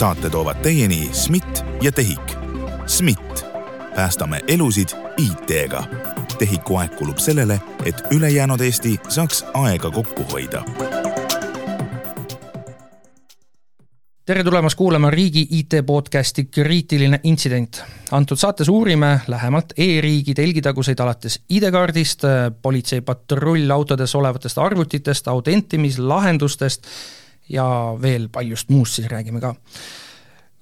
saate toovad teieni SMIT ja TEHIK. SMIT, päästame elusid IT-ga. TEHIK-u aeg kulub sellele, et ülejäänud Eesti saaks aega kokku hoida tere tulemast kuulama riigi IT-podcasti Kriitiline intsident. antud saates uurime lähemalt e-riigi telgitaguseid alates ID-kaardist, politsei patrullautodes olevatest arvutitest, autentimislahendustest ja veel paljust muust siis räägime ka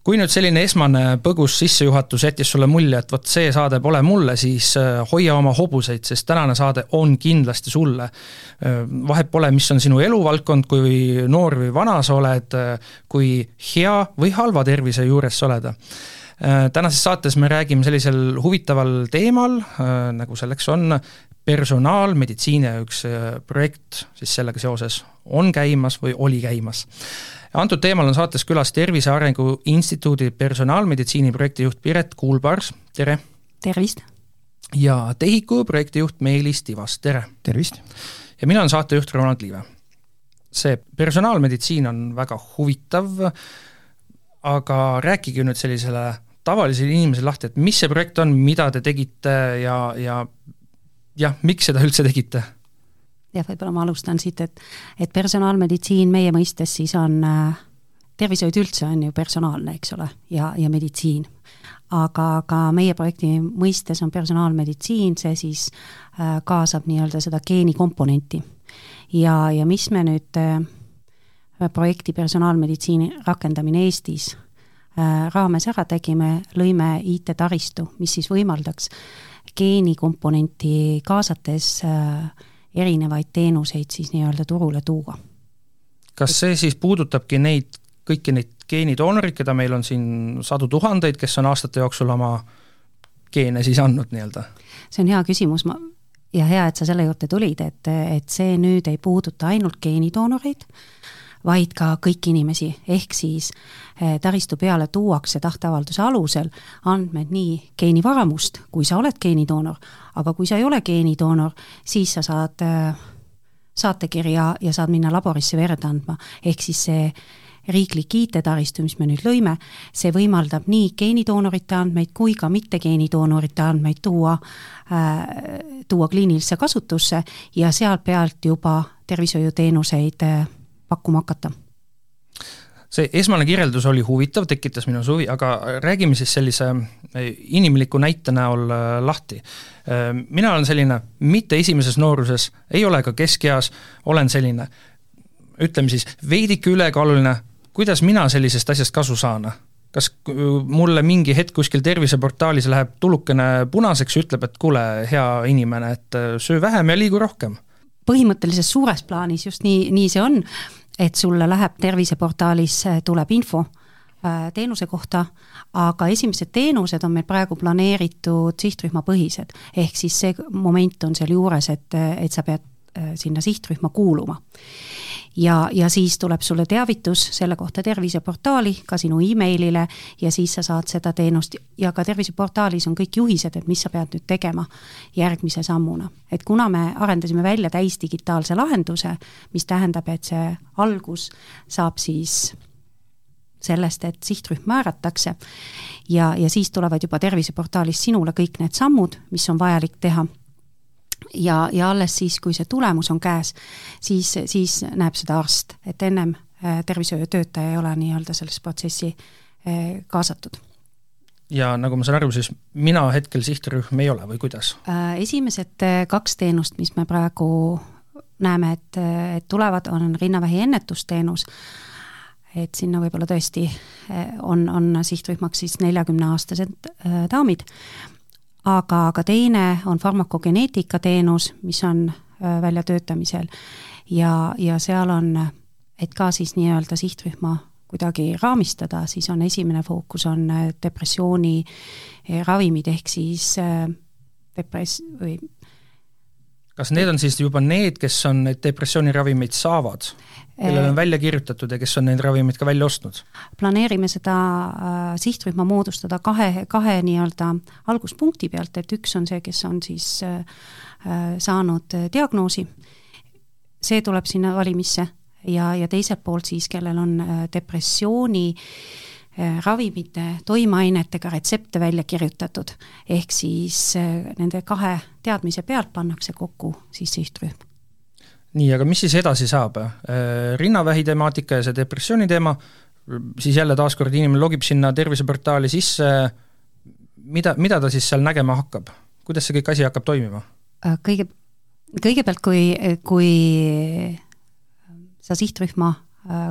kui nüüd selline esmane põgus sissejuhatus jättis sulle mulje, et vot see saade pole mulle, siis äh, hoia oma hobuseid, sest tänane saade on kindlasti sulle. Äh, vahet pole, mis on sinu eluvaldkond, kui noor või vana sa oled, äh, kui hea või halva tervise juures sa oled tänases saates me räägime sellisel huvitaval teemal, nagu selleks on personaalmeditsiin ja üks projekt siis sellega seoses on käimas või oli käimas antud teemal on saates külas Tervise Arengu Instituudi personaalmeditsiini projektijuht Piret Kuulpars, tere! tervist! ja TEHIK-u projektijuht Meelis Tivas, tere! tervist! ja mina olen saatejuht Ronald Liive. see personaalmeditsiin on väga huvitav, aga rääkige nüüd sellisele tavalisele inimesele lahti, et mis see projekt on, mida te tegite ja, ja jah, miks seda üldse tegite jah, võib-olla ma alustan siit, et et personaalmeditsiin meie mõistes siis on äh, tervishoid üldse on ju personaalne, eks ole, ja, ja meditsiin. aga ka meie projekti mõistes on personaalmeditsiin, see siis äh, kaasab nii-öelda seda geenikomponenti. ja, ja mis me nüüd äh, projekti personaalmeditsiini rakendamine Eestis äh, raames ära tegime, lõime IT-taristu, mis siis võimaldaks geenikomponenti kaasates äh, erinevaid teenuseid siis nii-öelda turule tuua. kas see siis puudutabki neid, kõiki neid geenidoonoreid, keda meil on siin sadu tuhandeid, kes on aastate jooksul oma geene siis andnud nii-öelda? see on hea küsimus, ma ja hea, et sa selle juurde tulid, et, et see nüüd ei puuduta ainult geenidoonoreid, vaid ka kõiki inimesi, ehk siis eh, taristu peale tuuakse tahteavalduse alusel andmed nii geenivaramust, kui sa oled geenidoonor, aga kui sa ei ole geenidoonor, siis sa saad eh, saatekirja ja saad minna laborisse verd andma, ehk siis see riiklik IT-taristu, mis me nüüd lõime, see võimaldab nii geenidoonorite andmeid kui ka mitte geenidoonorite andmeid tuua äh,, tuua kliinilisse kasutusse ja sealt pealt juba tervishoiuteenuseid äh, pakkuma hakata see esmane kirjeldus oli huvitav, tekitas minus huvi, aga räägime siis sellise eh, inimliku näite näol eh, lahti. Eh, mina olen selline mitte esimeses nooruses, ei ole ka keskeas, olen selline ütleme siis veidike ülekaaluline, kuidas mina sellisest asjast kasu saan? kas mulle mingi hetk kuskil terviseportaalis läheb tulukene punaseks ja ütleb, et kuule, hea inimene, et söö vähem ja liigu rohkem? põhimõtteliselt suures plaanis just nii, nii see on et sulle läheb terviseportaalis, äh, tuleb info äh, teenuse kohta, aga esimesed teenused on meil praegu planeeritud sihtrühmapõhised. ehk siis see moment on seal juures, et, et sa pead äh, sinna sihtrühma kuuluma ja, ja siis tuleb sulle teavitus selle kohta terviseportaali, ka sinu emailile ja siis sa saad seda teenust ja ka terviseportaalis on kõik juhised, et mis sa pead nüüd tegema järgmise sammuna. et kuna me arendasime välja täisdigitaalse lahenduse, mis tähendab, et see algus saab siis sellest, et sihtrühm määratakse ja, ja siis tulevad juba terviseportaalis sinule kõik need sammud, mis on vajalik teha ja, ja alles siis, kui see tulemus on käes, siis, siis näeb seda arst, et ennem äh, tervishoiutöötaja ei ole nii-öelda sellesse protsessi äh, kaasatud. Ja nagu ma saan aru, siis mina hetkel sihtrühm ei ole või kuidas? Äh, esimesed kaks teenust, mis me praegu näeme, et, et tulevad, on rinnavähi ennetusteenus, et sinna võib-olla tõesti on, on sihtrühmaks siis neljakümneaastased daamid aga, aga teine on farmakogeneetika teenus, mis on äh, väljatöötamisel ja, ja seal on, et ka siis nii-öelda sihtrühma kuidagi raamistada, siis on esimene fookus on äh, depressiooni äh, ravimid, ehk siis depress- või kas need on siis juba need, kes on neid depressiooniravimeid saavad? kellele on välja kirjutatud ja kes on neid ravimeid ka välja ostnud? planeerime seda äh, sihtrühma moodustada kahe, kahe nii-öelda alguspunkti pealt, et üks on see, kes on siis äh, äh saanud diagnoosi, see tuleb sinna valimisse ja, ja teiselt poolt siis, kellel on äh, depressiooni ravimite, toimeainetega retsepte välja kirjutatud, ehk siis nende kahe teadmise pealt pannakse kokku siis sihtrühm nii, aga mis siis edasi saab? rinnavähi temaatika ja see depressiooni teema, siis jälle taaskord inimene logib sinna terviseportaali sisse, mida, mida ta siis seal nägema hakkab? kuidas see kõik asi hakkab toimima? kõige, kõigepealt, kui, kui sa sihtrühma äh,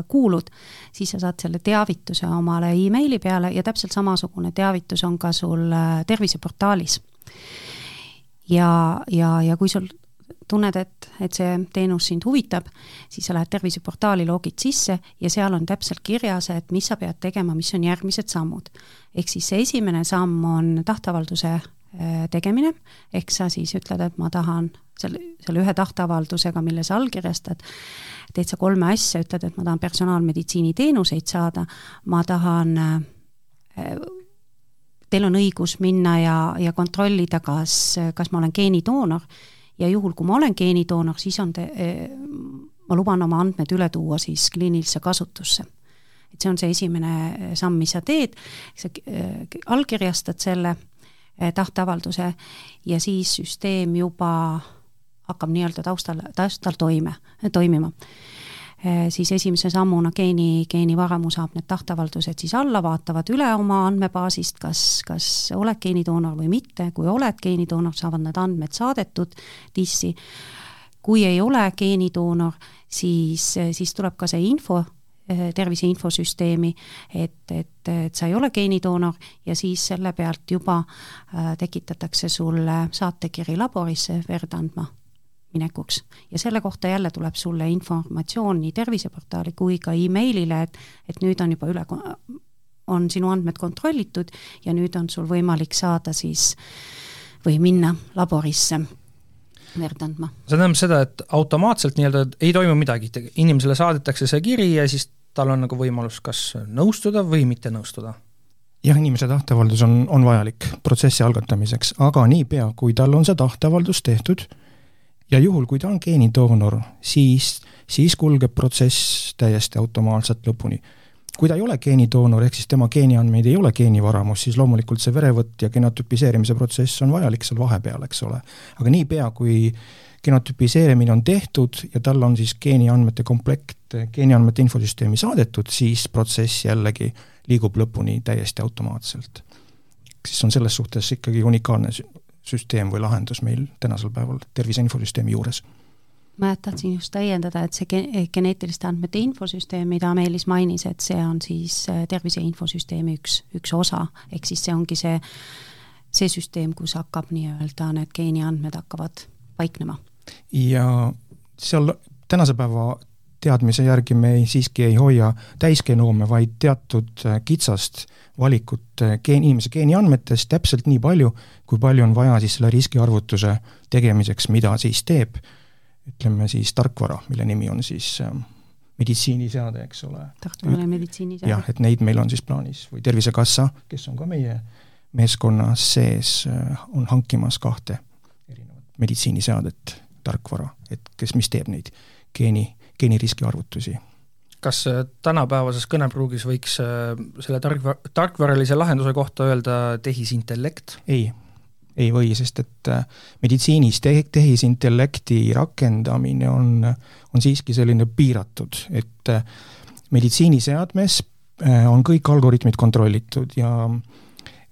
kuulud, siis sa saad selle teavituse omale emaili peale ja täpselt samasugune teavitus on ka sul äh, terviseportaalis. ja, ja, ja kui sul tunned, et, et see teenus sind huvitab, siis sa lähed terviseportaali, logid sisse ja seal on täpselt kirjas, et mis sa pead tegema, mis on järgmised sammud. ehk siis see esimene samm on tahteavalduse äh, tegemine, ehk sa siis ütled, et ma tahan selle, selle ühe tahteavaldusega, mille sa allkirjastad, teed sa kolme asja, ütled, et ma tahan personaalmeditsiini teenuseid saada, ma tahan äh, teil on õigus minna ja, ja kontrollida, kas, kas ma olen geenidoonor ja juhul, kui ma olen geenidoonor, siis on te, eh, ma luban oma andmed üle tuua siis kliinilisse kasutusse. et see on see esimene samm, mis sa teed, sa allkirjastad selle tahteavalduse ja siis süsteem juba hakkab nii-öelda taustal, taustal toime, toimima. Eh, siis esimese sammuna geeni, geenivaramu saab need tahteavaldused siis alla, vaatavad üle oma andmebaasist, kas, kas oled geenidoonor või mitte, kui oled geenidoonor, saavad need andmed saadetud TIS-i, kui ei ole geenidoonor, siis, siis tuleb ka see info eh, tervise infosüsteemi, et, et, et sa ei ole geenidoonor ja siis selle pealt juba äh, tekitatakse sulle saatekiri laborisse verd andma minekuks. ja selle kohta jälle tuleb sulle informatsioon nii terviseportaali kui ka emailile, et, et nüüd on juba üle, on sinu andmed kontrollitud ja nüüd on sul võimalik saada siis või minna laborisse verd andma. see tähendab seda, et automaatselt nii-öelda ei toimu midagi, inimesele saadetakse see kiri ja siis tal on nagu võimalus kas nõustuda või mitte nõustuda jah, inimese tahteavaldus on, on vajalik protsessi algatamiseks, aga niipea, kui tal on see tahteavaldus tehtud, ja juhul, kui ta on geenidoonor, siis, siis kulgeb protsess täiesti automaatselt lõpuni. kui ta ei ole geenidoonor, ehk siis tema geeniandmeid ei ole geenivaramus, siis loomulikult see verevõtt ja genotüpiseerimise protsess on vajalik seal vahepeal, eks ole. aga niipea, kui genotüpiseerimine on tehtud ja tal on siis geeniandmete komplekt geeniandmete infosüsteemi saadetud, siis protsess jällegi liigub lõpuni täiesti automaatselt. siis on selles suhtes ikkagi unikaalne süsteem või lahendus meil tänasel päeval tervise infosüsteemi juures ma tahtsin just täiendada, et see geneetiliste andmete infosüsteem, mida Meelis mainis, et see on siis äh, tervise infosüsteemi üks, üks osa, ehk siis see ongi see, see süsteem, kus hakkab nii-öelda need geeniandmed hakkavad paiknema. ja seal tänase päeva teadmise järgi me ei, siiski ei hoia täisgenoome, vaid teatud äh, kitsast valikut äh, geen, inimese geeniandmetest täpselt nii palju, kui palju on vaja siis selle riskiarvutuse tegemiseks, mida siis teeb ütleme siis tarkvara, mille nimi on siis äh, meditsiiniseade, eks ole. tarkvara meditsiiniseade. jah, et neid meil on siis plaanis või Tervisekassa, kes on ka meie meeskonnas sees, äh, on hankimas kahte meditsiiniseadet, tarkvara, et kes, mis teeb neid geeni geeniriski arvutusi. kas äh, tänapäevases kõnepruugis võiks äh, selle tarkva-, tarkvaralise lahenduse kohta öelda tehisintellekt? ei, ei või, sest et äh, meditsiinis te-, tehisintellekti rakendamine on, on siiski selline piiratud, et meditsiiniseadmes on kõik algoritmid kontrollitud ja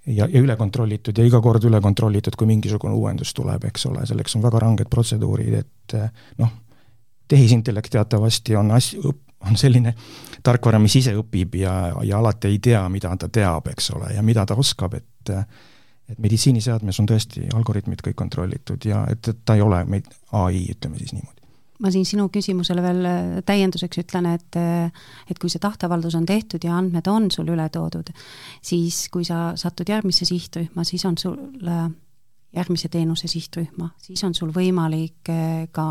ja, ja üle kontrollitud ja iga kord üle kontrollitud, kui mingisugune uuendus tuleb, eks ole, selleks on väga ranged protseduurid, et noh, tehisintellekt teatavasti on as-, on selline tarkvara, mis ise õpib ja, ja alati ei tea, mida ta teab, eks ole, ja mida ta oskab, et et meditsiiniseadmes on tõesti algoritmid kõik kontrollitud ja et, et ta ei ole meid ai, ütleme siis niimoodi ma siin sinu küsimusele veel täienduseks ütlen, et et kui see tahteavaldus on tehtud ja andmed on sul üle toodud, siis kui sa satud järgmisse sihtrühma, siis on sul järgmise teenuse sihtrühma, siis on sul võimalik ka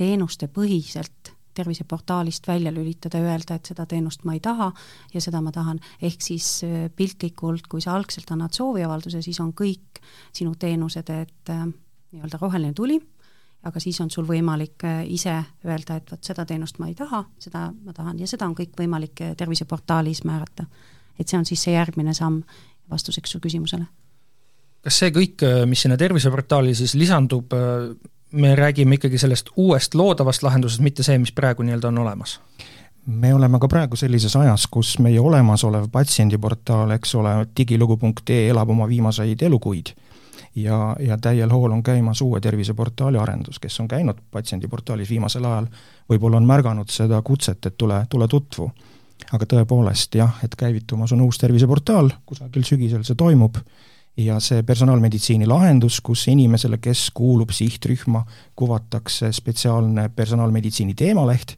teenuste põhiselt terviseportaalist välja lülitada, öelda, et seda teenust ma ei taha ja seda ma tahan, ehk siis äh, piltlikult, kui sa algselt annad sooviavalduse, siis on kõik sinu teenused, et äh, nii-öelda roheline tuli, aga siis on sul võimalik äh, ise öelda, et vot seda teenust ma ei taha, seda ma tahan ja seda on kõik võimalik terviseportaalis määrata. et see on siis see järgmine samm vastuseks su küsimusele. kas see kõik, mis sinna terviseportaali siis lisandub, me räägime ikkagi sellest uuest loodavast lahendusest, mitte see, mis praegu nii-öelda on olemas? me oleme ka praegu sellises ajas, kus meie olemasolev patsiendiportaal, eks ole, digilugu.ee elab oma viimaseid elukuid ja, ja täiel hool on käimas uue terviseportaali arendus, kes on käinud patsiendiportaalis viimasel ajal, võib-olla on märganud seda kutset, et tule, tule tutvu. aga tõepoolest jah, et käivitumas on uus terviseportaal, kusagil sügisel see toimub, ja see personaalmeditsiini lahendus, kus inimesele, kes kuulub sihtrühma, kuvatakse spetsiaalne personaalmeditsiini teemaleht,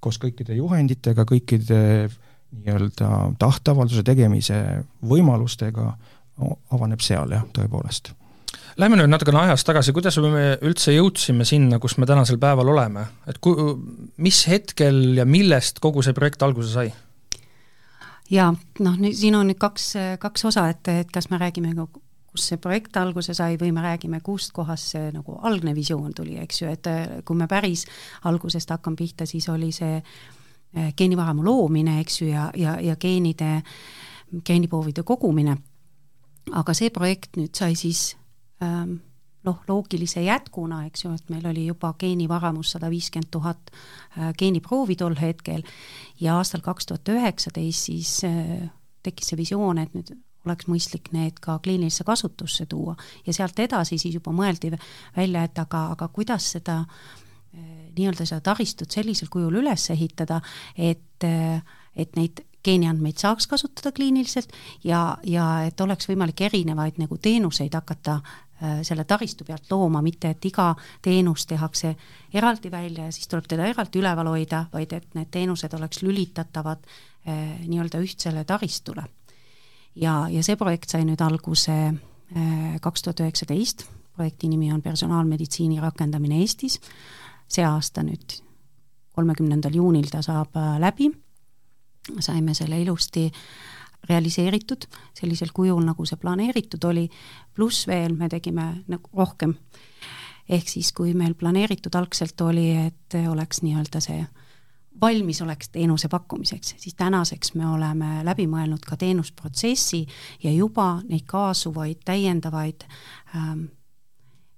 koos kõikide juhenditega, kõikide nii-öelda tahteavalduse tegemise võimalustega avaneb seal jah, tõepoolest. Lähme nüüd natukene ajas tagasi, kuidas me üldse jõudsime sinna, kus me tänasel päeval oleme, et ku-, mis hetkel ja millest kogu see projekt alguse sai? jaa, noh, nüüd siin on nüüd kaks, kaks osa, et, et kas me räägime kus see projekt alguse sai või me räägime, kust kohast see nagu algne visioon tuli, eks ju, et kui me päris algusest hakkame pihta, siis oli see äh, geenivaramu loomine, eks ju, ja, ja, ja geenide, geeniproovide kogumine. aga see projekt nüüd sai siis noh, loogilise jätkuna, eks ju, et meil oli juba geenivaramus sada viiskümmend tuhat geeniproovi tol hetkel ja aastal kaks tuhat üheksateist siis tekkis see visioon, et nüüd oleks mõistlik need ka kliinilisse kasutusse tuua. Ja sealt edasi siis juba mõeldi välja, et aga, aga kuidas seda nii-öelda seda taristut sellisel kujul üles ehitada, et, et neid geeniandmeid saaks kasutada kliiniliselt ja, ja et oleks võimalik erinevaid nagu teenuseid hakata selle taristu pealt looma, mitte et iga teenus tehakse eraldi välja ja siis tuleb teda eraldi üleval hoida, vaid et need teenused oleks lülitatavad äh, nii-öelda ühtsele taristule. Ja, ja see projekt sai nüüd alguse äh, kaks tuhat üheksateist, projekti nimi on personaalmeditsiini rakendamine Eestis, see aasta nüüd kolmekümnendal juunil ta saab äh, läbi, saime selle ilusti realiseeritud sellisel kujul, nagu see planeeritud oli, pluss veel me tegime nagu rohkem. ehk siis, kui meil planeeritud algselt oli, et oleks nii-öelda see äh, valmisolek teenuse pakkumiseks, siis tänaseks me oleme läbi mõelnud ka teenusprotsessi ja juba neid kaasuvaid täiendavaid ähm,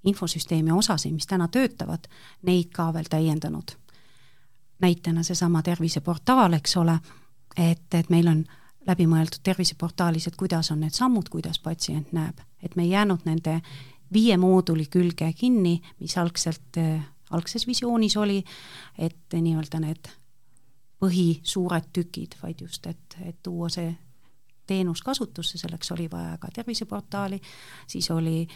infosüsteemi osasid, mis täna töötavad, neid ka veel täiendanud. näitena seesama terviseportaal, eks ole, et, et meil on läbi mõeldud terviseportaalis, et kuidas on need sammud, kuidas patsient näeb, et me ei jäänud nende viie mooduli külge kinni, mis algselt äh, algses visioonis oli, et nii-öelda need põhisuured tükid, vaid just, et, et tuua see teenus kasutusse, selleks oli vaja ka terviseportaali, siis oli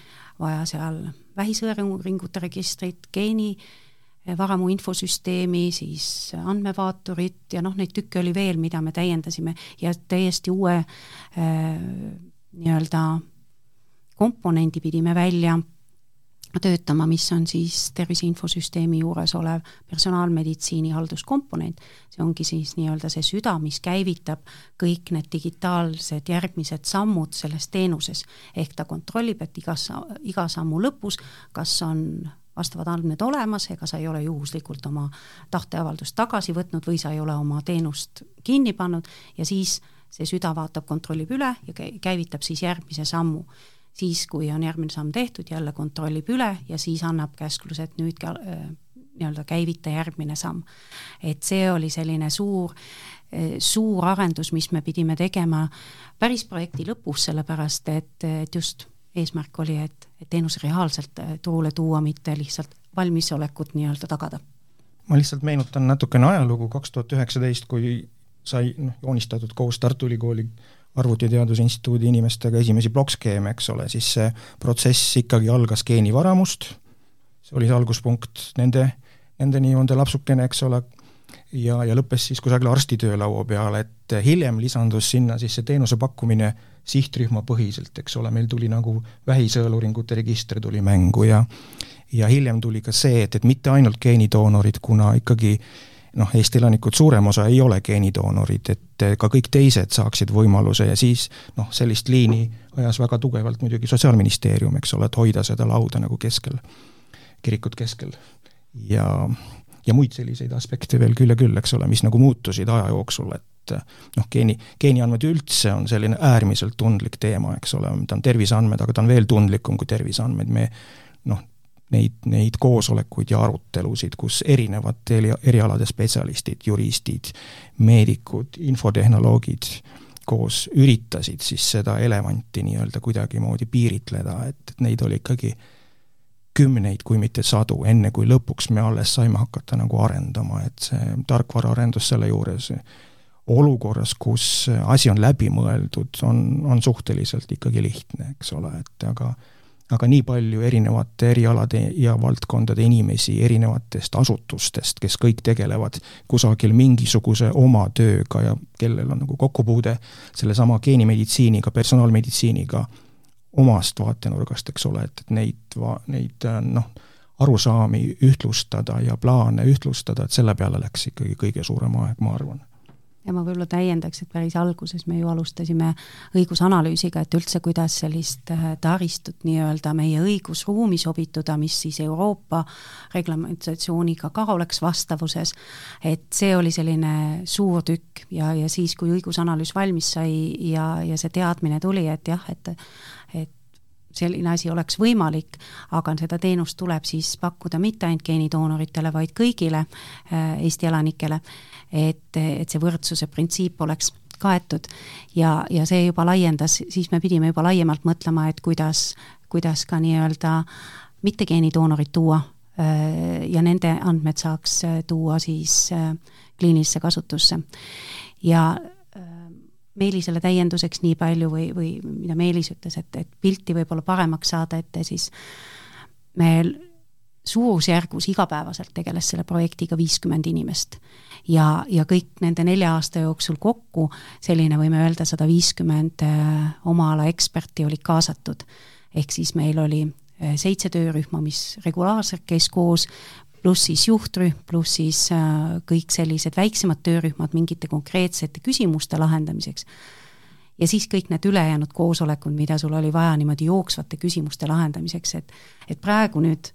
vaja seal vähisõeringute registrit, geeni eh, varamu infosüsteemi, siis andmevaaturit ja noh, neid tükke oli veel, mida me täiendasime ja täiesti uue äh, nii-öelda komponendi pidime välja töötama, mis on siis tervise infosüsteemi juures olev personaalmeditsiini halduskomponent. see ongi siis nii-öelda see süda, mis käivitab kõik need digitaalsed järgmised sammud selles teenuses. ehk ta kontrollib, et igas, iga sammu lõpus, kas on vastavad andmed olemas, ega sa ei ole juhuslikult oma tahteavaldust tagasi võtnud või sa ei ole oma teenust kinni pannud ja siis see süda vaatab, kontrollib üle ja käivitab siis järgmise sammu siis, kui on järgmine samm tehtud, jälle kontrollib üle ja siis annab käskluse, et nüüd äh, nii-öelda käivita järgmine samm. et see oli selline suur, äh, suur arendus, mis me pidime tegema päris projekti lõpus, sellepärast et, et just eesmärk oli, et, et teenus reaalselt äh, turule tuua, mitte lihtsalt valmisolekut nii-öelda tagada. ma lihtsalt meenutan natukene ajalugu, kaks tuhat üheksateist, kui sai noh, joonistatud koos Tartu Ülikooli Arvutiteaduse Instituudi inimestega esimesi plokskeeme, eks ole, siis see protsess ikkagi algas geenivaramust, see oli see alguspunkt nende, nende nii-öelda lapsukene, eks ole, ja, ja lõppes siis kusagil arsti töölaua peal, et hiljem lisandus sinna siis see teenuse pakkumine sihtrühmapõhiselt, eks ole, meil tuli nagu vähisõeluuringute register tuli mängu ja ja hiljem tuli ka see, et, et mitte ainult geenidoonorid, kuna ikkagi noh, Eesti elanikud, suurem osa ei ole geenidoonorid, et ka kõik teised saaksid võimaluse ja siis noh, sellist liini ajas väga tugevalt muidugi Sotsiaalministeerium, eks ole, et hoida seda lauda nagu keskel, kirikut keskel. ja, ja muid selliseid aspekte veel küll ja küll, eks ole, mis nagu muutusid aja jooksul, et noh, geeni, geeniandmed üldse on selline äärmiselt tundlik teema, eks ole, ta on terviseandmed, aga ta on veel tundlikum kui terviseandmed, me noh, neid, neid koosolekuid ja arutelusid, kus erinevad eri, erialade spetsialistid, juristid, meedikud, infotehnoloogid koos üritasid siis seda elevanti nii-öelda kuidagimoodi piiritleda, et, et neid oli ikkagi kümneid, kui mitte sadu, enne kui lõpuks me alles saime hakata nagu arendama, et see tarkvaraarendus selle juures olukorras, kus asi on läbi mõeldud, on, on suhteliselt ikkagi lihtne, eks ole, et aga aga nii palju erinevate erialade ja valdkondade inimesi erinevatest asutustest, kes kõik tegelevad kusagil mingisuguse oma tööga ja kellel on nagu kokkupuude sellesama geenimeditsiiniga, personaalmeditsiiniga omast vaatenurgast, eks ole, et, et neid, neid noh, arusaami ühtlustada ja plaane ühtlustada, et selle peale läks ikkagi kõige suurem aeg, ma arvan. Ja ma võib-olla täiendaks, et päris alguses me ju alustasime õigusanalüüsiga, et üldse, kuidas sellist äh, taristut nii-öelda meie õigusruumi sobituda, mis siis Euroopa reglamentatsiooniga ka oleks vastavuses, et see oli selline suur tükk ja, ja siis, kui õigusanalüüs valmis sai ja, ja see teadmine tuli, et jah, et selline asi oleks võimalik, aga seda teenust tuleb siis pakkuda mitte ainult geenidoonoritele, vaid kõigile äh, Eesti elanikele, et, et see võrdsuse printsiip oleks kaetud ja, ja see juba laiendas, siis me pidime juba laiemalt mõtlema, et kuidas, kuidas ka nii-öelda mitte geenidoonorid tuua äh, ja nende andmed saaks äh, tuua siis kliinilisse kasutusse. ja Meelisele täienduseks nii palju või, või mida Meelis ütles, et, et pilti võib-olla paremaks saada, et siis me suurusjärgus igapäevaselt tegeles selle projektiga viiskümmend inimest. ja, ja kõik nende nelja aasta jooksul kokku selline, võime öelda, sada viiskümmend äh, oma ala eksperti olid kaasatud. ehk siis meil oli äh, seitse töörühma, mis regulaarselt käis koos, pluss siis juhtrühm, pluss siis äh, kõik sellised väiksemad töörühmad mingite konkreetsete küsimuste lahendamiseks. ja siis kõik need ülejäänud koosolekud, mida sul oli vaja niimoodi jooksvate küsimuste lahendamiseks, et et praegu nüüd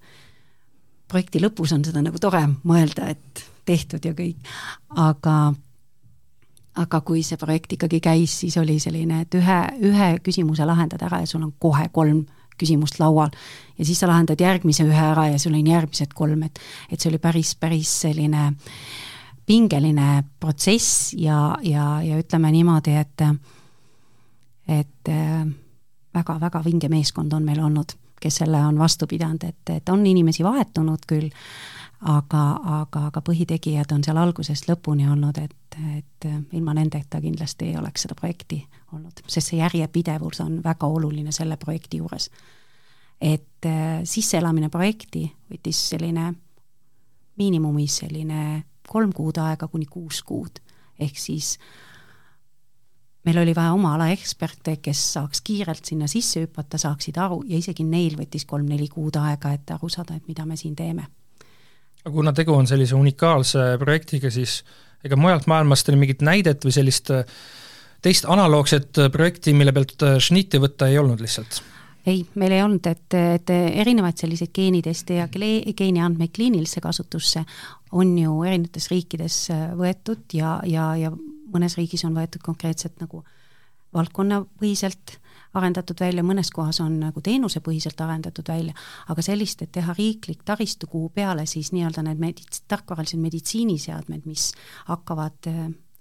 projekti lõpus on seda nagu tore mõelda, et tehtud ja kõik, aga aga kui see projekt ikkagi käis, siis oli selline, et ühe, ühe küsimuse lahendad ära ja sul on kohe kolm küsimust laual. ja siis sa lahendad järgmise ühe ära ja sul on järgmised kolm, et, et see oli päris, päris selline pingeline protsess ja, ja, ja ütleme niimoodi, et, et väga-väga vinge meeskond on meil olnud, kes selle on vastu pidanud, et, et on inimesi vahetunud küll, aga, aga, aga põhitegijad on seal algusest lõpuni olnud, et, et ilma nendeta kindlasti ei oleks seda projekti olnud, sest see järjepidevus on väga oluline selle projekti juures. et äh, sisseelamine projekti võttis selline miinimumis selline kolm kuud aega kuni kuus kuud, ehk siis meil oli vaja oma ala eksperte, kes saaks kiirelt sinna sisse hüpata, saaksid aru ja isegi neil võttis kolm-neli kuud aega, et aru saada, et mida me siin teeme. aga kuna tegu on sellise unikaalse projektiga, siis ega mujalt maailmast teil mingit näidet või sellist äh, teist analoogset äh, projekti, mille pealt äh, šnitti võtta ei olnud lihtsalt? ei, meil ei olnud, et, et erinevaid selliseid geeniteste ja geeniandmeid kliinilisse kasutusse on ju erinevates riikides äh, võetud ja, ja, ja mõnes riigis on võetud konkreetselt nagu valdkonnapõhiselt arendatud välja, mõnes kohas on nagu teenusepõhiselt arendatud välja, aga sellist, et teha riiklik taristu, kuhu peale siis nii-öelda need medits-, tarkvaralised meditsiiniseadmed, mis hakkavad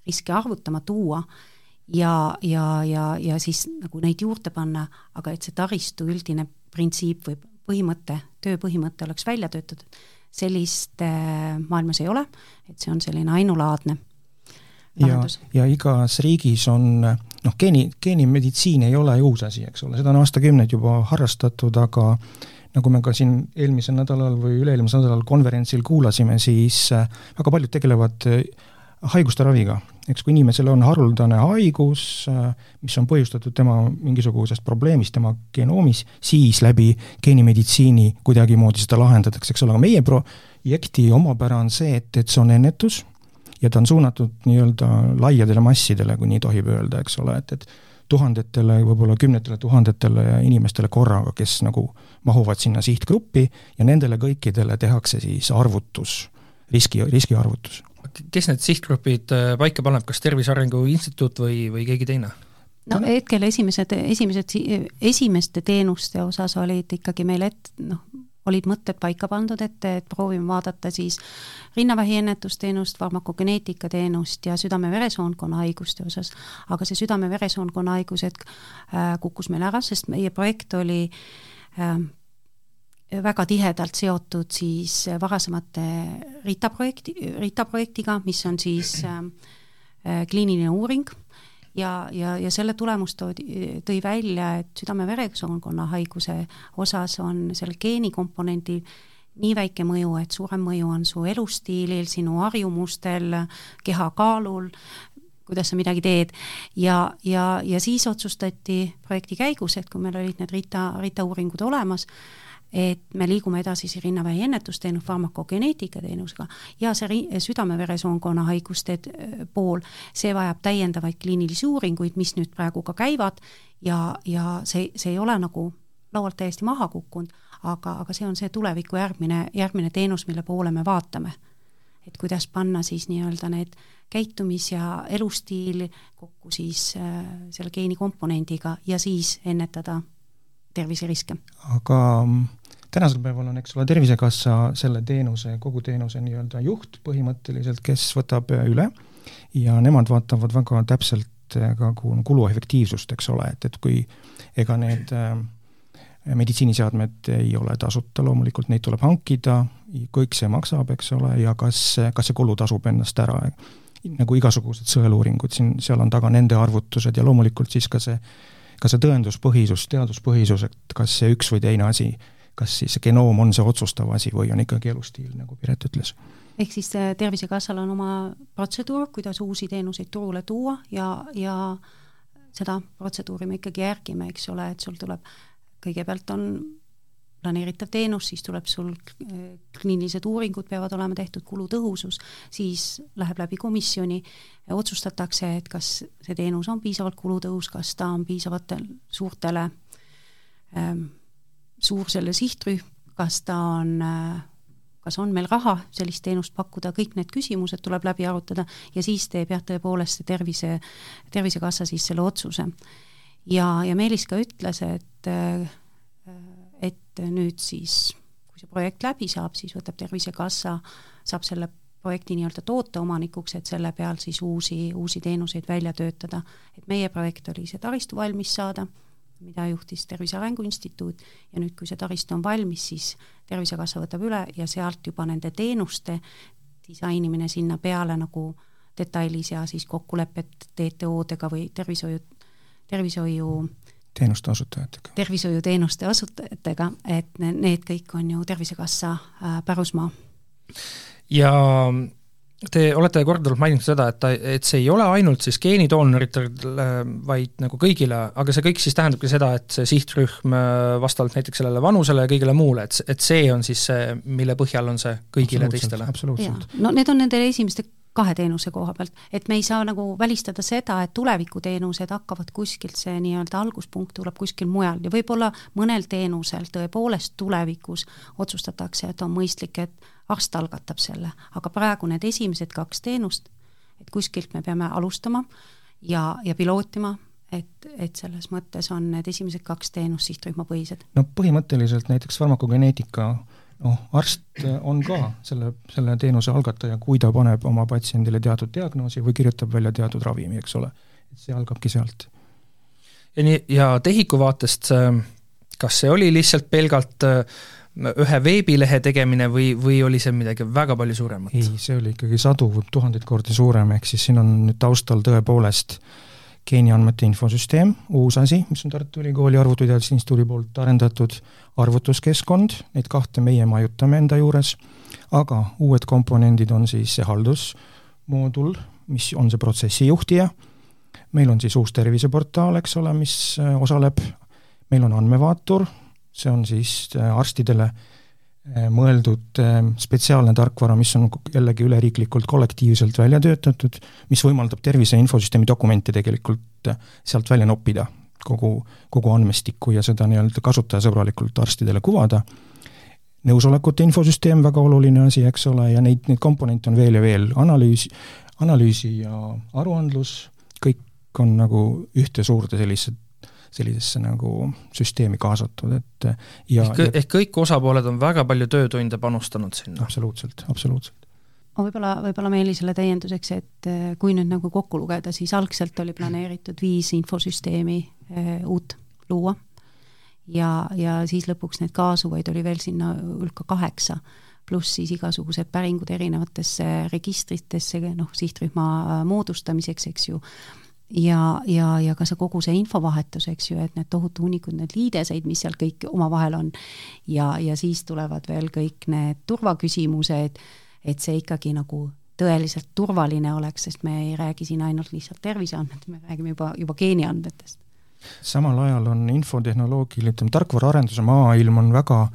riske arvutama, tuua, ja, ja, ja, ja siis nagu neid juurde panna, aga et see taristu üldine printsiip või põhimõte, tööpõhimõte oleks välja töötatud, sellist äh, maailmas ei ole, et see on selline ainulaadne ja, ja igas riigis on noh, geeni, geenimeditsiin ei ole uus asi, eks ole, seda on aastakümneid juba harrastatud, aga nagu me ka siin eelmisel nädalal või üle-eelmisel nädalal konverentsil kuulasime, siis äh, väga paljud tegelevad äh, haiguste raviga, eks kui inimesel on haruldane haigus, mis on põhjustatud tema mingisugusest probleemist tema genoomis, siis läbi geenimeditsiini kuidagimoodi seda lahendatakse, eks ole, aga meie projekti omapära on see, et, et see on ennetus ja ta on suunatud nii-öelda laiadele massidele, kui nii tohib öelda, eks ole, et, et tuhandetele, võib-olla kümnetele tuhandetele inimestele korraga, kes nagu mahuvad sinna sihtgruppi ja nendele kõikidele tehakse siis arvutus, riski, riskiarvutus kes need sihtgrupid äh, paika paneb, kas Tervise Arengu Instituut või, või keegi teine? no hetkel esimesed, esimesed, esimeste teenuste osas olid ikkagi meil et-, noh, olid mõtted paika pandud, et, et proovime vaadata siis rinnavähi ennetusteenust, farmakogeneetika teenust ja südame-veresoonkonna haiguste osas. aga see südame-veresoonkonna haigused äh, kukkus meil ära, sest meie projekt oli äh, väga tihedalt seotud siis varasemate RITA projekti, RITA projektiga, mis on siis äh, kliiniline uuring. Ja, ja, ja selle tulemus toodi, tõi välja, et südame-veresoonkonna haiguse osas on selle geenikomponendi nii väike mõju, et suurem mõju on su elustiilil, sinu harjumustel, kehakaalul, kuidas sa midagi teed. Ja, ja, ja siis otsustati projekti käigus, et kui meil olid need RITA, RITA uuringud olemas, et me liigume edasi siis rinnavähi ennetusteenus, farmakogeneetika teenusega ja see südame-veresoonkonna haiguste äh, pool, see vajab täiendavaid kliinilisi uuringuid, mis nüüd praegu ka käivad ja, ja see, see ei ole nagu laualt täiesti maha kukkunud, aga, aga see on see tuleviku järgmine, järgmine teenus, mille poole me vaatame. et kuidas panna siis nii-öelda need käitumis- ja elustiil kokku siis äh, selle geenikomponendiga ja siis ennetada terviseriske. aga mm, tänasel päeval on, eks ole, Tervisekassa selle teenuse, kogu teenuse nii-öelda juht põhimõtteliselt, kes võtab üle. Ja nemad vaatavad väga täpselt ka kulu efektiivsust, eks ole, et, et kui ega need äh, meditsiiniseadmed ei ole tasuta, loomulikult neid tuleb hankida, kõik see maksab, eks ole, ja kas, kas see kulu tasub ennast ära, nagu igasugused sõeluuringud, siin, seal on taga nende arvutused ja loomulikult siis ka see, ka see tõenduspõhisus, teaduspõhisus, et kas see üks või teine asi kas siis genoom on see otsustav asi või on ikkagi elustiil, nagu Piret ütles. ehk siis äh, Tervisekassal on oma protseduur, kuidas uusi teenuseid turule tuua ja, ja seda protseduuri me ikkagi järgime, eks ole, et sul tuleb, kõigepealt on planeeritav teenus, siis tuleb sul äh, kliinilised uuringud peavad olema tehtud, kulutõhusus, siis läheb läbi komisjoni, otsustatakse, et kas see teenus on piisavalt kulutõhus, kas ta on piisavatele suurtele ähm, suur selle sihtrühm, kas ta on, kas on meil raha sellist teenust pakkuda, kõik need küsimused tuleb läbi arutada ja siis teeb jah, tõepoolest see tervise, Tervisekassa siis selle otsuse. ja, ja Meelis ka ütles, et, et nüüd siis, kui see projekt läbi saab, siis võtab Tervisekassa, saab selle projekti nii-öelda tooteomanikuks, et selle peal siis uusi, uusi teenuseid välja töötada. et meie projekt oli see taristu valmis saada mida juhtis Tervise Arengu Instituut ja nüüd, kui see taristu on valmis, siis Tervisekassa võtab üle ja sealt juba nende teenuste disainimine sinna peale nagu detailis ja siis kokkulepped TTO-dega või tervishoiu, tervishoiu teenuste osutajatega. tervishoiuteenuste osutajatega, et need kõik on ju Tervisekassa äh, pärusmaa. ja Te olete korduvalt maininud seda, et ta, et see ei ole ainult siis geenidoonoritele, vaid nagu kõigile, aga see kõik siis tähendabki seda, et see sihtrühm äh, vastavalt näiteks sellele vanusele ja kõigele muule, et, et see on siis see, mille põhjal on see kõigile teistele? absoluutselt. no need on nendele esimeste kahe teenuse koha pealt, et me ei saa nagu välistada seda, et tulevikuteenused hakkavad kuskilt, see nii-öelda alguspunkt tuleb kuskil mujal. Ja võib-olla mõnel teenusel tõepoolest tulevikus otsustatakse, et on mõistlik, et arst algatab selle, aga praegu need esimesed kaks teenust, et kuskilt me peame alustama ja, ja pilootima, et, et selles mõttes on need esimesed kaks teenust sihtrühmapõhised. no põhimõtteliselt näiteks farmakogeneetika noh, arst on ka selle, selle teenuse algataja, kui ta paneb oma patsiendile teatud diagnoosi või kirjutab välja teatud ravimi, eks ole. et see algabki sealt. ja nii, ja TEHIK-u vaatest, kas see oli lihtsalt pelgalt äh, ühe veebilehe tegemine või, või oli see midagi väga palju suuremat? ei, see oli ikkagi sadu, tuhandeid kordi suurem, ehk siis siin on nüüd taustal tõepoolest geeniandmete infosüsteem, uus asi, mis on Tartu Ülikooli Arvutiteaduste Instituudi poolt arendatud, arvutuskeskkond, neid kahte meie majutame enda juures, aga uued komponendid on siis see haldusmoodul, mis on see protsessijuhtija, meil on siis uus terviseportaal, eks ole, mis äh, osaleb, meil on andmevaatur, see on siis äh, arstidele äh, mõeldud spetsiaalne tarkvara, mis on jällegi üleriiklikult kollektiivselt välja töötatud, mis võimaldab tervise infosüsteemi dokumente tegelikult sealt välja noppida, kogu, kogu andmestikku ja seda nii-öelda kasutajasõbralikult arstidele kuvada. nõusolekute infosüsteem, väga oluline asi, eks ole, ja neid, neid komponente on veel ja veel, analüüs, analüüsi ja aruandlus, kõik on nagu ühte suurde sellisesse sellisesse nagu süsteemi kaasatud, et ja ehk, ehk kõik osapooled on väga palju töötunde panustanud sinna? absoluutselt, absoluutselt ma võib-olla, võib-olla Meelisele täienduseks, et kui nüüd nagu kokku lugeda, siis algselt oli planeeritud viis infosüsteemi uut luua. Ja, ja siis lõpuks neid kaasuvaid oli veel sinna hulka kaheksa, pluss siis igasugused päringud erinevatesse registritesse, noh, sihtrühma eh, moodustamiseks, eks ju, ja, ja, ja ka see kogu see infovahetus, eks ju, et need tohutu hunnikud, need liideseid, mis seal kõik omavahel on, ja, ja siis tulevad veel kõik need turvaküsimused et see ikkagi nagu tõeliselt turvaline oleks, sest me ei räägi siin ainult lihtsalt terviseandmed, me räägime juba, juba geeniandmetest. Samal ajal on infotehnoloogil, ütleme, tarkvaraarenduse maailm on väga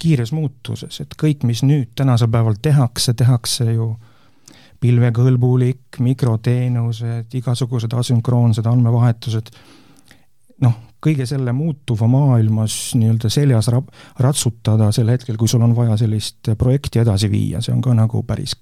kiires muutuses, et kõik, mis nüüd tänasel päeval tehakse, tehakse ju pilvekõlbulik, mikroteenused, igasugused asünkroonsed andmevahetused, noh, kõige selle muutuva maailmas nii-öelda seljas rab-, ratsutada sel hetkel, kui sul on vaja sellist projekti edasi viia, see on ka nagu päris,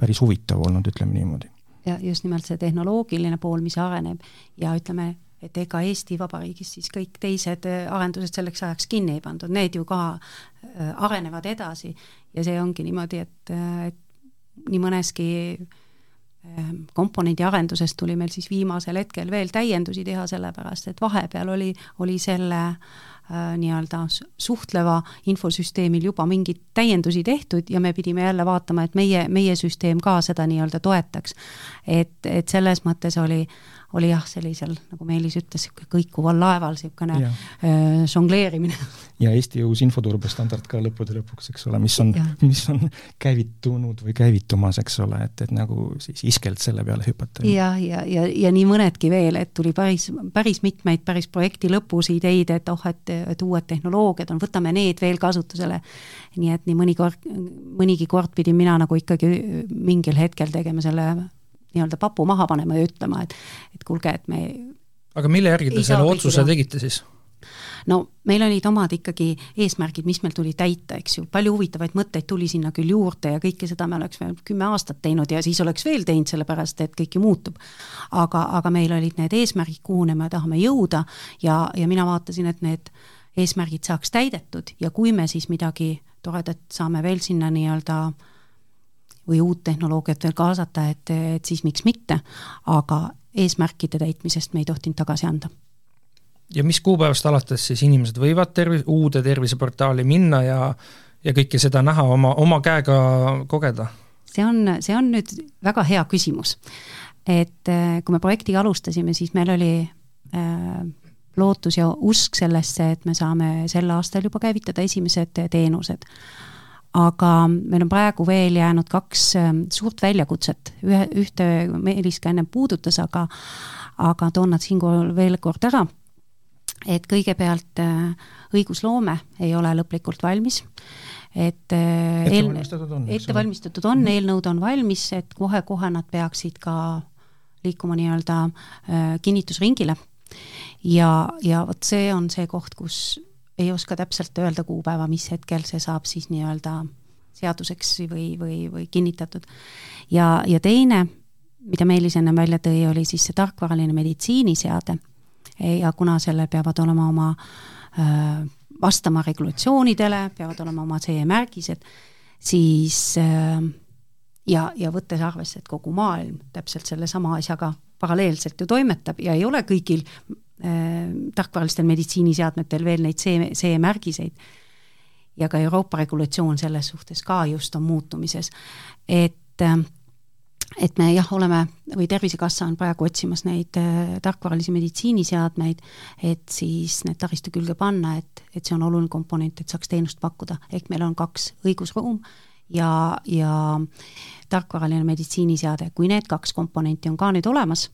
päris huvitav olnud, ütleme niimoodi. ja just nimelt see tehnoloogiline pool, mis areneb ja ütleme, et ega Eesti Vabariigis siis kõik teised arendused selleks ajaks kinni ei pandud, need ju ka äh, arenevad edasi ja see ongi niimoodi, et, et nii mõneski äh, komponendi arendusest tuli meil siis viimasel hetkel veel täiendusi teha, sellepärast et vahepeal oli, oli selle äh, nii-öelda suhtleva infosüsteemil juba mingeid täiendusi tehtud ja me pidime jälle vaatama, et meie, meie süsteem ka seda nii-öelda toetaks. et, et selles mõttes oli äh, oli jah, sellisel, nagu Meelis ütles, niisugune kõikuval laeval niisugune äh, žongleerimine. ja Eesti uus infoturbestandard ka lõppude lõpuks, eks ole, mis on, mis on käivitunud või käivitumas, eks ole, et, et nagu siis iskelt selle peale hüpata. ja, ja, ja, ja nii mõnedki veel, et tuli päris, päris mitmeid päris projekti lõpus ideid, et oh, et, et uued tehnoloogiad on, võtame need veel kasutusele. nii et nii mõnikord, mõnigi kord pidin mina nagu ikkagi mingil hetkel tegema selle nii-öelda papu maha panema ja ütlema, et et kuulge, et me aga mille järgi te selle otsuse kõigile. tegite siis? no meil olid omad ikkagi eesmärgid, mis meil tuli täita, eks ju, palju huvitavaid mõtteid tuli sinna küll juurde ja kõike seda me oleks veel kümme aastat teinud ja siis oleks veel teinud, sellepärast et kõik ju muutub. aga, aga meil olid need eesmärgid, kuhu me tahame jõuda ja, ja mina vaatasin, et need eesmärgid saaks täidetud ja kui me siis midagi toredat saame veel sinna nii-öelda äh, või uut tehnoloogiat veel kaasata, et, et siis miks mitte, aga eesmärkide täitmisest me ei tohtinud tagasi anda. ja mis kuupäevast alates siis inimesed võivad tervis, uude terviseportaali minna ja ja kõike seda näha, oma, oma käega kogeda? see on, see on nüüd väga hea küsimus. et äh, kui me projektiga alustasime, siis meil oli äh, lootus ja usk sellesse, et me saame sel aastal juba käivitada esimesed teenused aga meil on praegu veel jäänud kaks ähm, suurt väljakutset, ühe, ühte Meelis ka ennem puudutas, aga aga toon nad siinkohal veel kord ära, et kõigepealt äh, õigusloome ei ole lõplikult valmis, et äh, eel-, ettevalmistatud on, eelnõud on valmis, et kohe-kohe nad peaksid ka liikuma nii-öelda äh, kinnitusringile. ja, ja vot see on see koht, kus ei oska täpselt öelda kuupäeva, mis hetkel see saab siis nii-öelda seaduseks või, või, või kinnitatud. ja, ja teine, mida Meelis ennem välja tõi, oli siis see tarkvaraline meditsiiniseade ja kuna sellel peavad olema oma äh, vastama regulatsioonidele, peavad olema oma CE-märgised, siis äh, ja, ja võttes arvesse, et kogu maailm täpselt sellesama asjaga paralleelselt ju toimetab ja ei ole kõigil Äh, tarkvaralistel meditsiiniseadmetel veel neid CE, CE-märgiseid. ja ka Euroopa regulatsioon selles suhtes ka just on muutumises. et, äh, et me jah, oleme või Tervisekassa on praegu otsimas neid äh, tarkvaralisi meditsiiniseadmeid, et siis need taristu külge panna, et, et see on oluline komponent, et saaks teenust pakkuda, ehk meil on kaks õigusruum ja, ja tarkvaraline meditsiiniseade, kui need kaks komponenti on ka nüüd olemas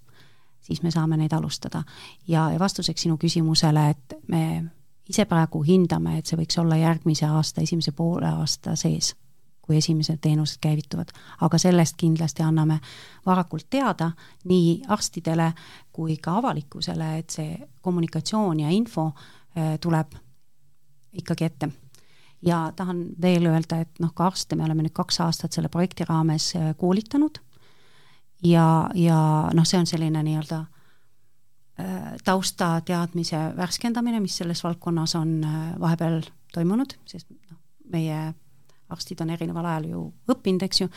siis me saame neid alustada. ja, ja vastuseks sinu küsimusele, et me ise praegu hindame, et see võiks olla järgmise aasta esimese poole aasta sees, kui esimesed teenused käivituvad. aga sellest kindlasti anname varakult teada nii arstidele kui ka avalikkusele, et see kommunikatsioon ja info äh, tuleb ikkagi ette ja tahan veel öelda, et noh, ka arste me oleme nüüd kaks aastat selle projekti raames äh, koolitanud. Ja, ja noh, see on selline nii-öelda äh, taustateadmise värskendamine, mis selles valdkonnas on äh, vahepeal toimunud, sest noh, meie arstid on erineval ajal ju õppinud, eks ju,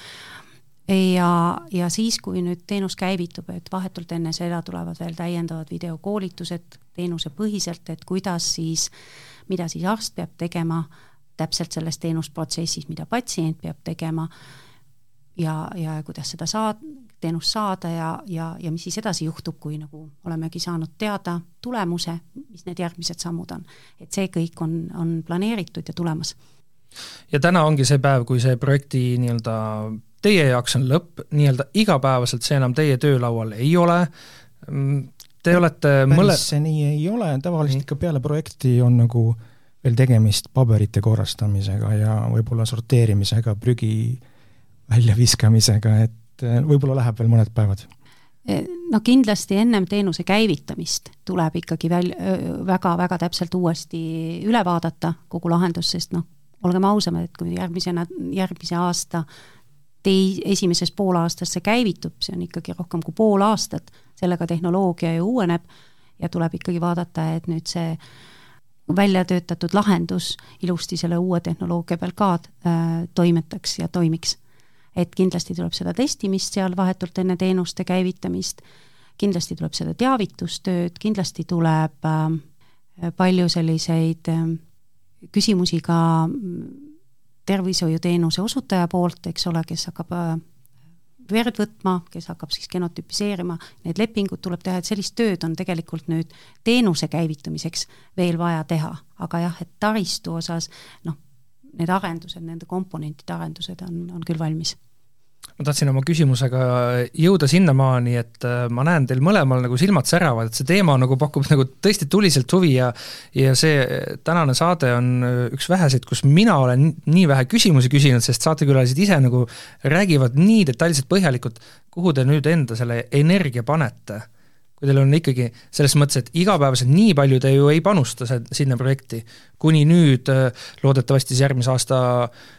ja, ja siis, kui nüüd teenus käivitub, et vahetult enne seda tulevad veel täiendavad videokoolitused teenusepõhiselt, et kuidas siis, mida siis arst peab tegema täpselt selles teenusprotsessis, mida patsient peab tegema ja, ja kuidas seda saad, teenust saada ja, ja, ja mis siis edasi juhtub, kui nagu olemegi saanud teada tulemuse, mis need järgmised sammud on. et see kõik on, on planeeritud ja tulemas. ja täna ongi see päev, kui see projekti nii-öelda teie jaoks on lõpp, nii-öelda igapäevaselt see enam teie töölaual ei ole, te olete päris mõle... see nii ei ole, tavaliselt ikka peale projekti on nagu äh, veel tegemist paberite korrastamisega ja võib-olla sorteerimisega, prügi väljaviskamisega, et eh, võib-olla läheb veel mõned päevad. Eh, no kindlasti ennem teenuse käivitamist tuleb ikkagi väl-, väga-väga täpselt uuesti üle vaadata kogu lahendus, sest noh, olgem ausamad, et kui järgmisena, järgmise aasta tei-, esimeses poolaastas see käivitub, see on ikkagi rohkem kui pool aastat, sellega tehnoloogia ju uueneb ja tuleb ikkagi vaadata, et nüüd see välja töötatud lahendus ilusti selle uue tehnoloogia peal ka äh, toimetaks ja toimiks. et kindlasti tuleb seda testimist seal vahetult enne teenuste käivitamist, kindlasti tuleb seda teavitustööd, kindlasti tuleb äh, palju selliseid äh, küsimusi ka mm, tervishoiuteenuse osutaja poolt, eks ole, kes hakkab äh, verd võtma, kes hakkab siis genotüpiseerima, need lepingud tuleb teha, et sellist tööd on tegelikult nüüd teenuse käivitumiseks veel vaja teha, aga jah, et taristu osas noh, need arendused, nende komponentide arendused on, on küll valmis ma tahtsin oma küsimusega jõuda sinnamaani, et äh, ma näen teil mõlemal nagu silmad säravad, et see teema nagu pakub nagu tõesti tuliselt huvi ja ja see tänane saade on äh, üks väheseid, kus mina olen nii vähe küsimusi küsinud, sest saatekülalised ise nagu räägivad nii detailselt põhjalikult, kuhu te nüüd enda selle energia panete kui teil on ikkagi selles mõttes, et igapäevaselt nii palju te ju ei panusta sinna projekti, kuni nüüd äh, loodetavasti siis järgmise aasta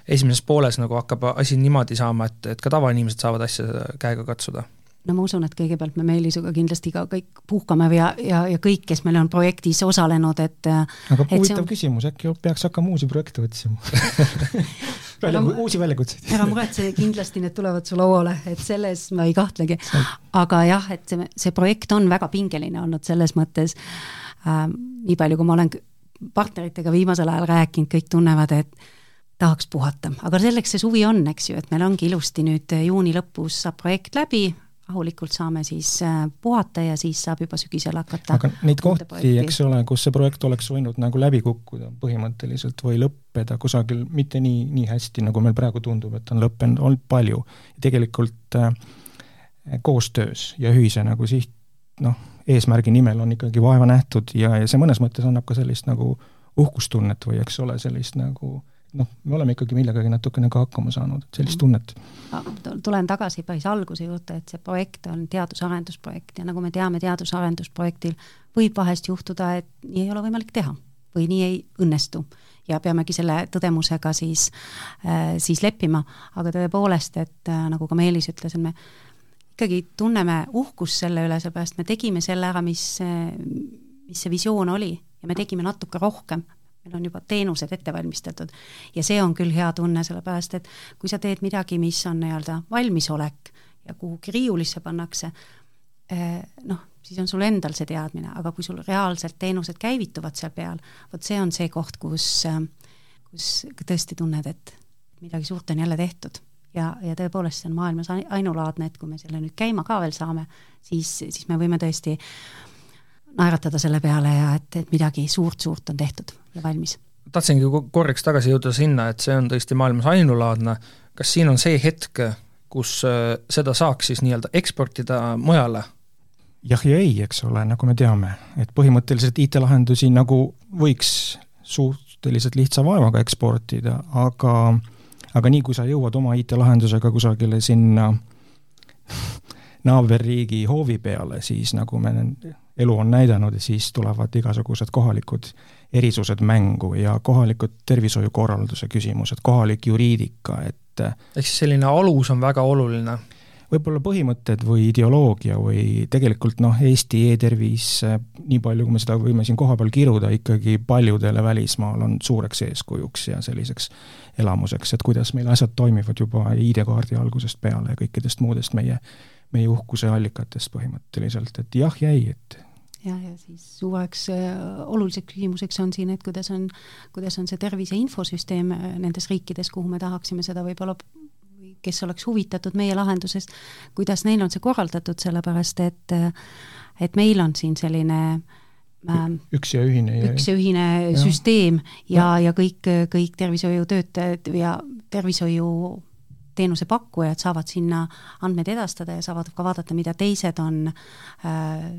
esimeses pooles nagu hakkab asi niimoodi saama, et, et ka tavainimesed saavad asja käega katsuda. No ma usun, et kõigepealt me Meelisuga kindlasti ka kõik puhkame ja, ja, ja kõik, kes meil on projektis osalenud, et aga huvitav on... küsimus, äkki peaks hakkama uusi projekte otsima välja, uusi väljakutseid. ära muretse, kindlasti need tulevad su lauale, et selles ma ei kahtlegi. aga jah, et see, see projekt on väga pingeline olnud selles mõttes äh,, nii palju, kui ma olen partneritega viimasel ajal rääkinud, kõik tunnevad, et tahaks puhata, aga selleks see suvi on, eks ju, et meil ongi ilusti nüüd juuni lõpus saab projekt läbi, rahulikult saame siis äh, puhata ja siis saab juba sügisel hakata aga neid kohti, eks ole, kus see projekt oleks võinud nagu läbi kukkuda põhimõtteliselt või lõppeda kusagil mitte nii, nii hästi, nagu meil praegu tundub, et on lõppenud, olnud palju. tegelikult äh, koostöös ja ühise nagu siht, noh, eesmärgi nimel on ikkagi vaeva nähtud ja, ja see mõnes mõttes annab ka sellist nagu uhkustunnet või eks ole, sellist nagu äh, noh, me oleme ikkagi millegagi natukene ka hakkama saanud, sellist tunnet. tulen tagasi päris alguse juurde, et see projekt on teadus-arendusprojekt ja nagu me teame, teadus-arendusprojektil võib vahest juhtuda, et nii ei ole võimalik teha või nii ei õnnestu ja peamegi selle tõdemusega siis äh,, siis leppima, aga tõepoolest, et äh, nagu ka Meelis ütles, et me ikkagi tunneme uhkust selle üle, seepärast me tegime selle ära, mis, mis see visioon oli ja me tegime natuke rohkem, meil on juba teenused ette valmistatud. ja see on küll hea tunne, sellepärast et kui sa teed midagi, mis on nii-öelda valmisolek ja kuhugi riiulisse pannakse, eh, noh, siis on sul endal see teadmine, aga kui sul reaalselt teenused käivituvad seal peal, vot see on see koht, kus, kus tõesti tunned, et midagi suurt on jälle tehtud. ja, ja tõepoolest, see on maailmas ainulaadne, et kui me selle nüüd käima ka veel saame, siis, siis me võime tõesti naeratada selle peale ja et, et midagi suurt-suurt on tehtud ja valmis. tahtsingi korraks tagasi jõuda sinna, et see on tõesti maailmas ainulaadne, kas siin on see hetk, kus äh, seda saaks siis nii-öelda eksportida mujale? jah ja ei, eks ole, nagu me teame, et põhimõtteliselt IT-lahendusi nagu võiks suhteliselt lihtsa vaevaga eksportida, aga aga nii, kui sa jõuad oma IT-lahendusega kusagile sinna naaberriigi hoovi peale, siis nagu me, elu on näidanud, siis tulevad igasugused kohalikud erisused mängu ja kohalikud tervishoiukorralduse küsimused, kohalik juriidika, et ehk siis selline alus on väga oluline? võib-olla põhimõtted või ideoloogia või tegelikult noh, Eesti e-tervis, nii palju, kui me seda võime siin kohapeal kiruda, ikkagi paljudele välismaal on suureks eeskujuks ja selliseks elamuseks, et kuidas meil asjad toimivad juba ID-kaardi algusest peale ja kõikidest muudest meie, meie uhkuse allikatest põhimõtteliselt, et jah, jäi, et jah, ja siis suureks äh, oluliseks küsimuseks on siin, et kuidas on, kuidas on see tervise infosüsteem äh, nendes riikides, kuhu me tahaksime seda võib-olla kes oleks huvitatud meie lahendusest, kuidas neil on see korraldatud, sellepärast et äh, et meil on siin selline ähm, üks ja ühine üks ja ühine ja. süsteem ja, ja kõik, kõik tervishoiutöötajad ja tervishoiu teenuse pakkujad saavad sinna andmeid edastada ja saavad ka vaadata, mida teised on äh,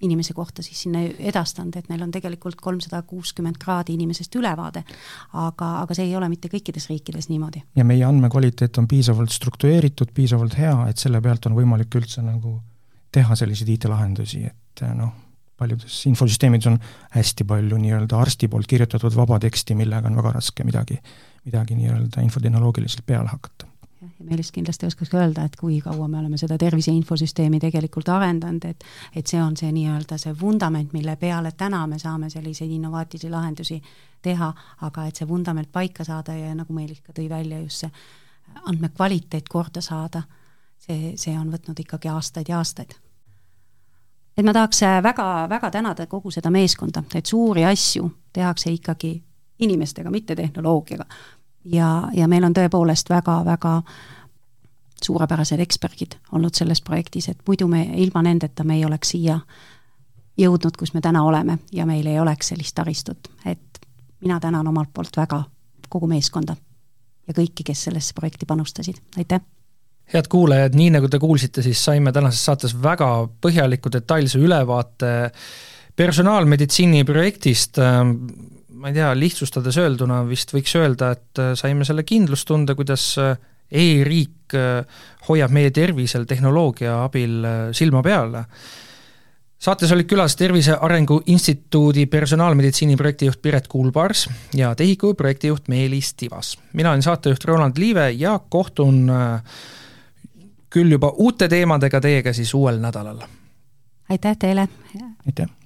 inimese kohta siis sinna edastanud, et neil on tegelikult kolmsada kuuskümmend kraadi inimesest ülevaade. aga, aga see ei ole mitte kõikides riikides niimoodi. ja meie andmekvaliteet on piisavalt struktureeritud, piisavalt hea, et selle pealt on võimalik üldse nagu teha selliseid IT-lahendusi, et noh, paljudes infosüsteemides on hästi palju nii-öelda arsti poolt kirjutatud vaba teksti, millega on väga raske midagi, midagi nii-öelda infotehnoloogiliselt peale hakata ja Meelis kindlasti oskaks öelda, et kui kaua me oleme seda tervise infosüsteemi tegelikult arendanud, et et see on see nii-öelda see vundament, mille peale täna me saame selliseid innovaatilisi lahendusi teha, aga et see vundament paika saada ja nagu Meelis ka tõi välja, just see andmekvaliteet korda saada, see, see on võtnud ikkagi aastaid ja aastaid. Et ma tahaks väga-väga tänada kogu seda meeskonda, et suuri asju tehakse ikkagi inimestega, mitte tehnoloogiaga ja, ja meil on tõepoolest väga-väga suurepärased eksperdid olnud selles projektis, et muidu me, ilma nendeta me ei oleks siia jõudnud, kus me täna oleme ja meil ei oleks sellist taristut, et mina tänan omalt poolt väga kogu meeskonda ja kõiki, kes sellesse projekti panustasid, aitäh! head kuulajad, nii nagu te kuulsite, siis saime tänases saates väga põhjaliku detailse ülevaate personaalmeditsiini projektist, ma ei tea, lihtsustades öelduna vist võiks öelda, et äh, saime selle kindlustunde, kuidas äh, e-riik äh, hoiab meie tervisel tehnoloogia abil silma peal. saates olid külas Tervise Arengu Instituudi personaalmeditsiini projektijuht Piret Kuulpars ja TEHIK-u projektijuht Meelis Tivas. mina olen saatejuht Roland Liive ja kohtun küll juba uute teemadega teiega siis uuel nädalal. aitäh teile! aitäh!